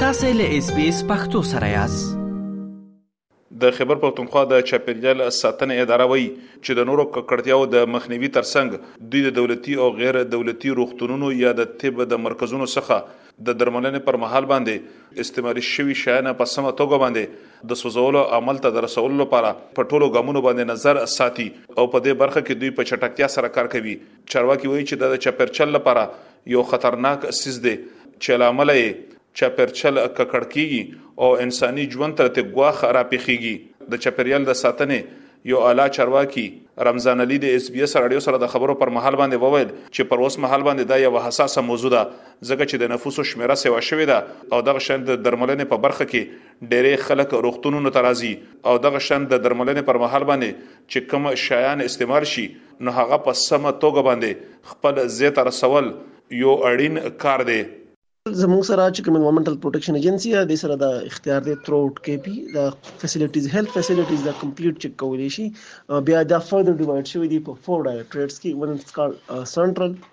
تاسو له اس بي اس پختو سره یاست د خبر پښتونخوا د چاپیریال ساتنې اداره وایي چې د نورو ککړتیاو د مخنیوي ترڅنګ دوی د دولتي او غیر دولتي روغتونونو یا د طب د مرکزونو څخه د درملنې پر مهال باندې استعمالي شوی شایانه په سمه توګه باندې د سوزولو عمل ته درسولو لپاره په ټولو ګامونو باندې نظر ساتي او په دې برخه کې دوی په چټکتیا سره کار کوي چارواکي وایي چې دا د چاپیرچل لپاره یو خطرناک سیز دی چې لامل یې چاپیرچل ککړ کیږي او انساني ژوند ته ته ګواخ راپیخیږي د چاپیریال د ساتنې یو اعلی چارواکي رمضان علي د اس بي اس رادیو سره د خبرو پر مهال باندې وویل چې پر اوس مهال باندې دا یو حساسه موضوع ده ځکه چې د نفوسو شمیره سیوا شوې ده او دغه شند د درملنې په برخه کې ډېری خلک روغتونونو ته راځي او دغه شند د درملنې پر مهال باندې چې کوم شایان استعمال شي نو هغه په سمه توګه باندې خپل ځای ته رسول یو اړین کار دی زموږ سره چې کوم انوایرنمنټل پروټیکشن ایجنسی د سره د اختیار دی ترو اوټ کې پی د فیسیلیټیز هیلث فیسیلیټیز د کمپلیټ چک کولې شي بیا دا فردر ډیوایډ شوی دی په فور ډایریکټریټس کې ون از کال سنټرل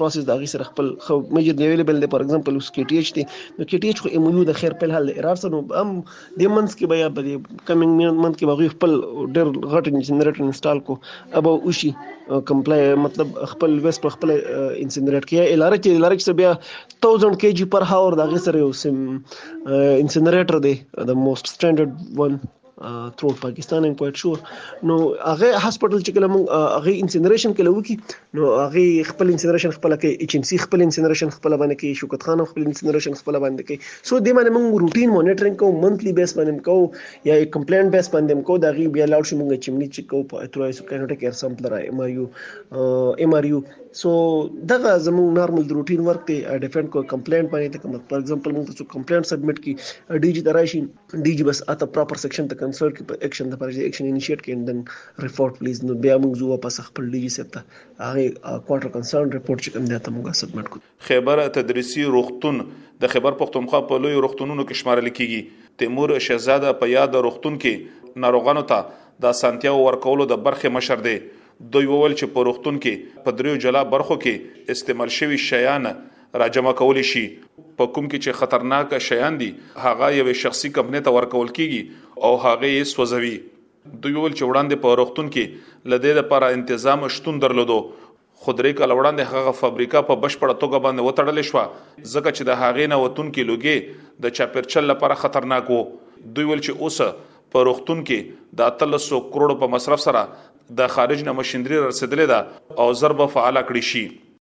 پروسس د هغه سره خپل خو میجر دی اویلیبل دی فار ایگزامپل اوس کې ټی ایچ دی نو کې ټی ایچ خو ایمونو د خیر په حال ارار سره هم د منس کې بیا په دې کمینګ منت کې بغوی خپل ډیر غټ انجنریټر انسټال کو ابا اوشي کمپلای مطلب خپل ویس په خپل انسنریټ کې الاره کې الاره کې بیا 1000 کې جی پر هاور د هغه سره یو سم انسنریټر دی د موست سټانډرډ ون ترو پاکستان ان کوایټ شور نو هغه هسپټل چې کله موږ هغه انسینریشن کله وکی نو هغه خپل انسینریشن خپل کوي ایچ ام سی خپل انسینریشن خپل باندې کوي شوکت خان خپل انسینریشن خپل باندې کوي سو د باندې موږ روټین مانیټرینګ کوو منثلی بیس باندې کوو یا کمپلینټ بیس باندې کوو دا غي بیا لاړ شو موږ چمنی چې کوو په اترو ایسو کینوټیک ایر سمپل را ایم ار یو ایم ار یو سو دغه زموږ نارمل روټین ورک دی ډیفند کو کمپلینټ باندې ته کوم فار ایگزامپل موږ ته څو کمپلینټ سبمټ کی ډیجی تراشي ډي جي بس اته پراپر سیکشن ته کنسلټ کې په اکشن د پر دې اکشن انیشیټ کې اند دن رپورټ پلیز نو بیا موږ زو واپس خپل ډي جي سیب ته هغه کوارټر کنسرن رپورټ چې کوم دی ته موږ سبمټ کو خیبر تدریسي روغتون د خیبر پښتونخوا په لوی روغتونونو کې شمارل کیږي تیمور شهزاده په یاد روغتون کې ناروغانو ته د اسانتیاو ورکولو د برخې مشر دی دوی وویل چې په روغتون کې په دریو جلا برخو کې استعمال شوی شیان راجمع کولي شي په کوم کې چې خطرناک شیان دي هغه یوې شخصي کمپنۍ ته ورکول کیږي او هغه یې سوځوي دوی ویل چې وړاندې په روغتون کې لدې لپاره انتظام شتون درلودو خو درې کال وړاندې هغه فابریکه په بشپړه توګه باندې وتړل شو ځکه چې د هغې نه وتونکي لوګي د چاپیرچل لپاره خطرناک وو دوی ویل چې اوس په روغتون کې د 1300 کروڑ په مصرف سره د خارج نه مشندري رسیدلې ده او ضرب فعال کړی شي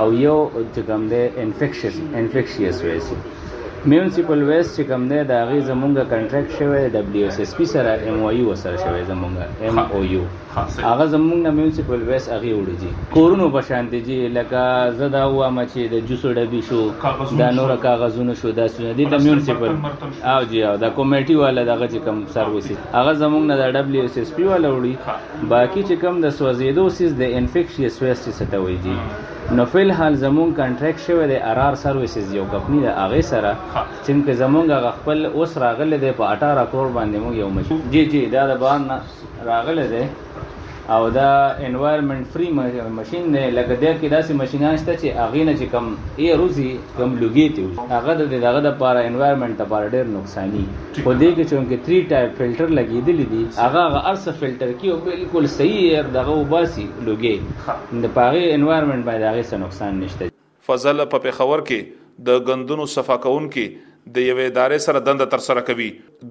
او یو چې کوم دی انفیکشس انفیکشیس وایي میونسپل ویس چې کوم دی دا غي زمونږه کنټراکټ شوی دی دبليو اس اس پی سره ایم او یو سره شوی زمونږه ایم او یو هغه زمونږه میونسپل ویس هغه وړي دي کورونو په شان دي جی لکه زدا هوا ما چې د جوس ډبي شو دا نور کاغذونه شو دا سونه دي د میونسپل او جی او دا کمیټي والا دغه چې کوم سرویس هغه زمونږه د دبليو اس اس پی والا وړي باقی چې کوم د سوځیدو سیز د انفیکشیس سویسټی ستا وی جی نو فل حال زمون کانټریکټ شوه د ارار سرویسز یو کمپنی د اغه سره چې که زمونږ هغه خپل اوس راغله د په 18 کروڑ باندې مونږ یو مشین جی جی دا د بار نه راغله ده او دا انوایرمنټ فری ماشين دی لکه د کې داسې ماشينان شته چې اغه نه چې کم ای روزي کم لګي ته هغه د دغه د پاره انوایرمنټ لپاره ډېر نقصانی په دې کې چونکه تری ټایپ فلټر لګیدلی دی هغه هغه ارسه فلټر کی او بالکل صحیح ایر دغه وباسي لوګي د پاغه انوایرمنټ باندې هغه څه نقصان نشته. فضل په پېښور کې د ګندونو صفا کوونکي د یوې ادارې سره دنده ترسره کوي.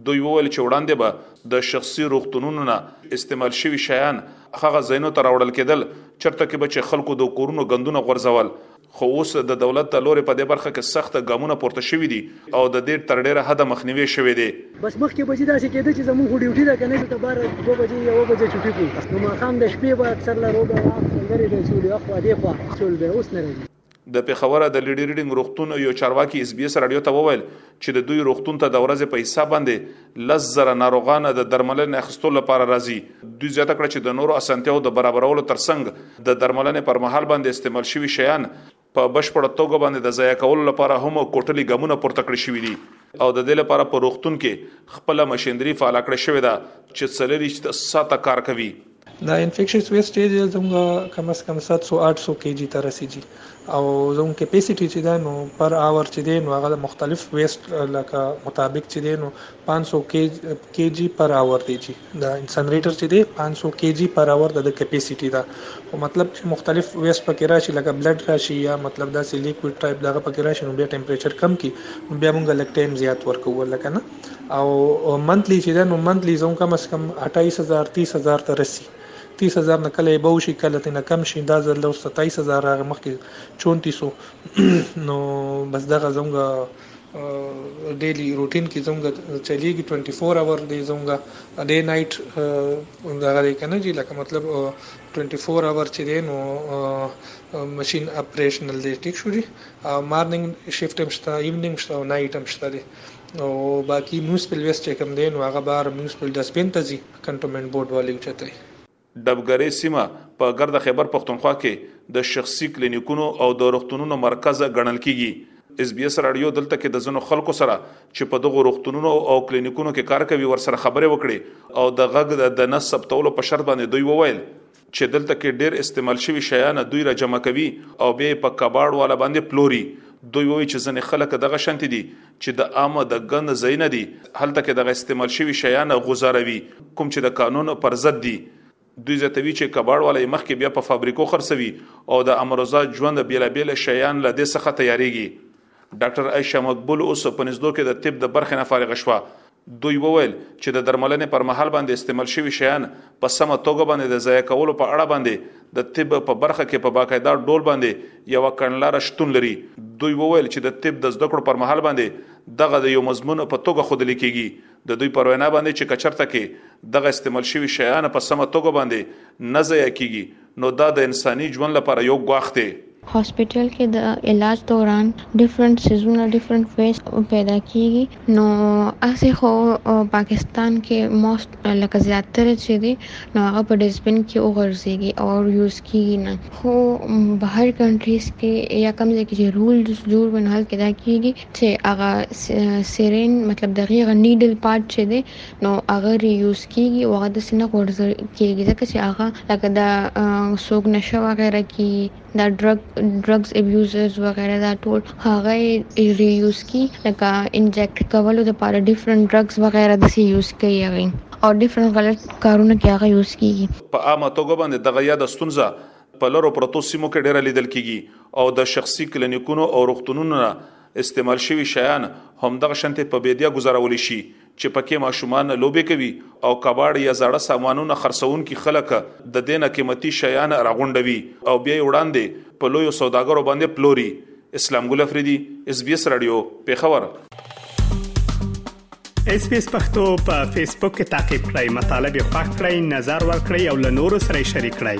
دوی وویل چې وړاندې به د شخصي روغتونونو نه استعمال شوي شیان هغه ځایونو ته راوړل کېدل چرته کې به چې خلکو د کورونو ګندونه غورځول خو اوس د دولت له لورې په دې برخه کې سخت ګامونه پورته شوي دي او د دې تر ډېره حده مخنیوی شوی دی. بس مخکې به چې داسې کېده چې زموږ خو ډیوټي ده که نه دلته باره دوه بجې یوه بجه چوټي کړو نو ماښام د شپې به اکثر له روبه وا سندرې به چولې اخوا دې خوا چول به اوس نه راځي. د پېښور د لیډي ریډنګ روغتون یو چارواکي ایس بي ایس راډیو ته وویل چې د دوی روغتون ته د ورځې په حساب باندې لزر ناروغان د درملنې اخستو لپاره راځي دوی زیاته کړه چې د نورو اسانتیاو د برابرولو ترڅنګ د درملنې پر مهال باندې استعمال شوی شیان په بشپړ توګه باندې د ضایع کولو لپاره هم کوټلي ګامونه پورته کړی شوې دي او د دې لپاره په روغتون کې خپل ماشينري فعال کړې شوې ده چې څلریشت ساته کار کوي د انفیکشس ویسټ سټیج زموږ کم از کم 700 800 کې جی ته رسیږي او زموږ کیپیسټي چې ده نو پر اور چې دی نو هغه مختلف ویسټ لکه مطابق چې دی نو 500 کې جی پر اور دی جی د انسنریټر چې دی 500 کې جی پر اور د کیپیسټي ده او مطلب چې مختلف ویسټ پکې راشي لکه بلډ راشي یا مطلب دا چې لیکوډ ټایپ دغه پکې راشي نو بیا ټمپریچر کم کی بیا موږ لکټیم زیات ورکو لکه نه او منتلی چې ده نو منتلی زموږ کم از کم اټایس هزار تیس هزار ته رسي تیس هزار نه کله به وشي کله ترې نه کم شي دا ځل اوس ستایس هزار راغی مخکې چونتیسو نو بس دغه زموږ ډیلی روټین کې زموږ چلیږي 24 اور دی زموږ ډی نایټ دغه دی کنه چې لکه مطلب 24 اور چې دی نو ماشين اپریشنل دی ټیک شو دی مارنینګ شیفټ هم شته ایوننګ شته او نایټ هم شته دی او باقی میونسپل ویسټ چې کوم دی نو هغه بهر میونسپل ډسبین ته ځي کنټونمنټ بورډ والي اوچتوي. ډبګرې سیمه په ګرد خیبر پښتونخوا کې د شخصي کلینیکونو او د روغتونونو مرکز ګڼل کیږي. اس بي اس راډیو دلته کې د ځینو خلکو سره چې په دغو روغتونونو او کلینیکونو کې کار کوي ورسره خبرې وکړې او د غږ د نه ثبتولو په شرط باندې دوی وویل، چې دلته کې ډېر استعمال شوي شیان دوی را جمع کوي او بیا یې په کباړ والا باندې پلوري دوی وایي چې ځنې خلک دغه شانتي دي چې د عامه د ګند ځایونه دي هلته کې دغه استعمال شوي شیان غوځاروي کوم چې د قانون پر ضد دي دوی زیاتوي چې کباړ والا یې مخکې بیا په فابریکو خرڅوي او د امروزه ژوند بېلابېل شیان له دې څخه تیاریږي ډاکټر عایشه مقبول اوس په نږدو کې د طب د برخې نه فارغه شوه. دوی وویل چې د درملنې پر مهال باندې استعمال شوي شیان په سمه توګه باندې د ضایع کولو په اړه باندې د طب په برخه کې په باقاعده ډول باندې یوه کړنلاره شتون لري. دوی وویل چې د طب د زده کړو پر مهال باندې دغه د یو مضمون په توګه ښودل کیږي. د دوی پر وینا باندې چې که چرته کې دغه استعمال شوي شیان په سمه توګه باندې نه ضایع کیږي نو دا د انساني ژوند لپاره یو ګواښ دی. هاسپیټل کې د علاج دوران ډیفرنټ څیزونه ډیفرنټ ویس پیدا کیږي نو هسې خو پاکستان کې موست لکه زیاتره چې دي نو هغه په ډسبن کې وغورځیږي او یوز کیږي نه خو بهر کنټریز کې یا کوم ځای کې چې رولز جوړ وي نو هلته دا کیږي چې هغه سیرین مطلب د غیغه نیډل پارت چې دی نو هغه ریوز کیږي او هغه د سینه غورځل کیږي ځکه چې هغه لکه د سوق نشه وغیرہ کی دا ډرګ ډرګز ابیوزرز وغیرہ دا ټول هغه ریوز کی لکه انجیکټ کولو د لپاره ډیفرنٹ ډرګز وغیرہ د سی یوز کوي هغه او ډیفرنٹ غلط کارونه کې هغه یوز کیږي په عامه توګه باندې دغه یاد ستونزه په لرو پرتو سیمو کې ډیره لیدل کیږي او د شخصي کلینیکونو او روغتونونو نه استعمال شوی شیان هم دغه شنته په بيدیا گزارول شي چې پکې ماشومان لوبې کوي او کباړ یا زړه سامانونه خرڅون کې خلک د دینه قیمتي شیان راغونډوي او بیا وړاندې په لوی سوداګرو باندې پلوري اسلام ګل افریدي اس بي اس رادیو پیښور اس پی اس پختو په فیسبوک کې تا کې پلی مطلب یو فاک کړئ نظر ور کړئ او له نورو سره شریک کړئ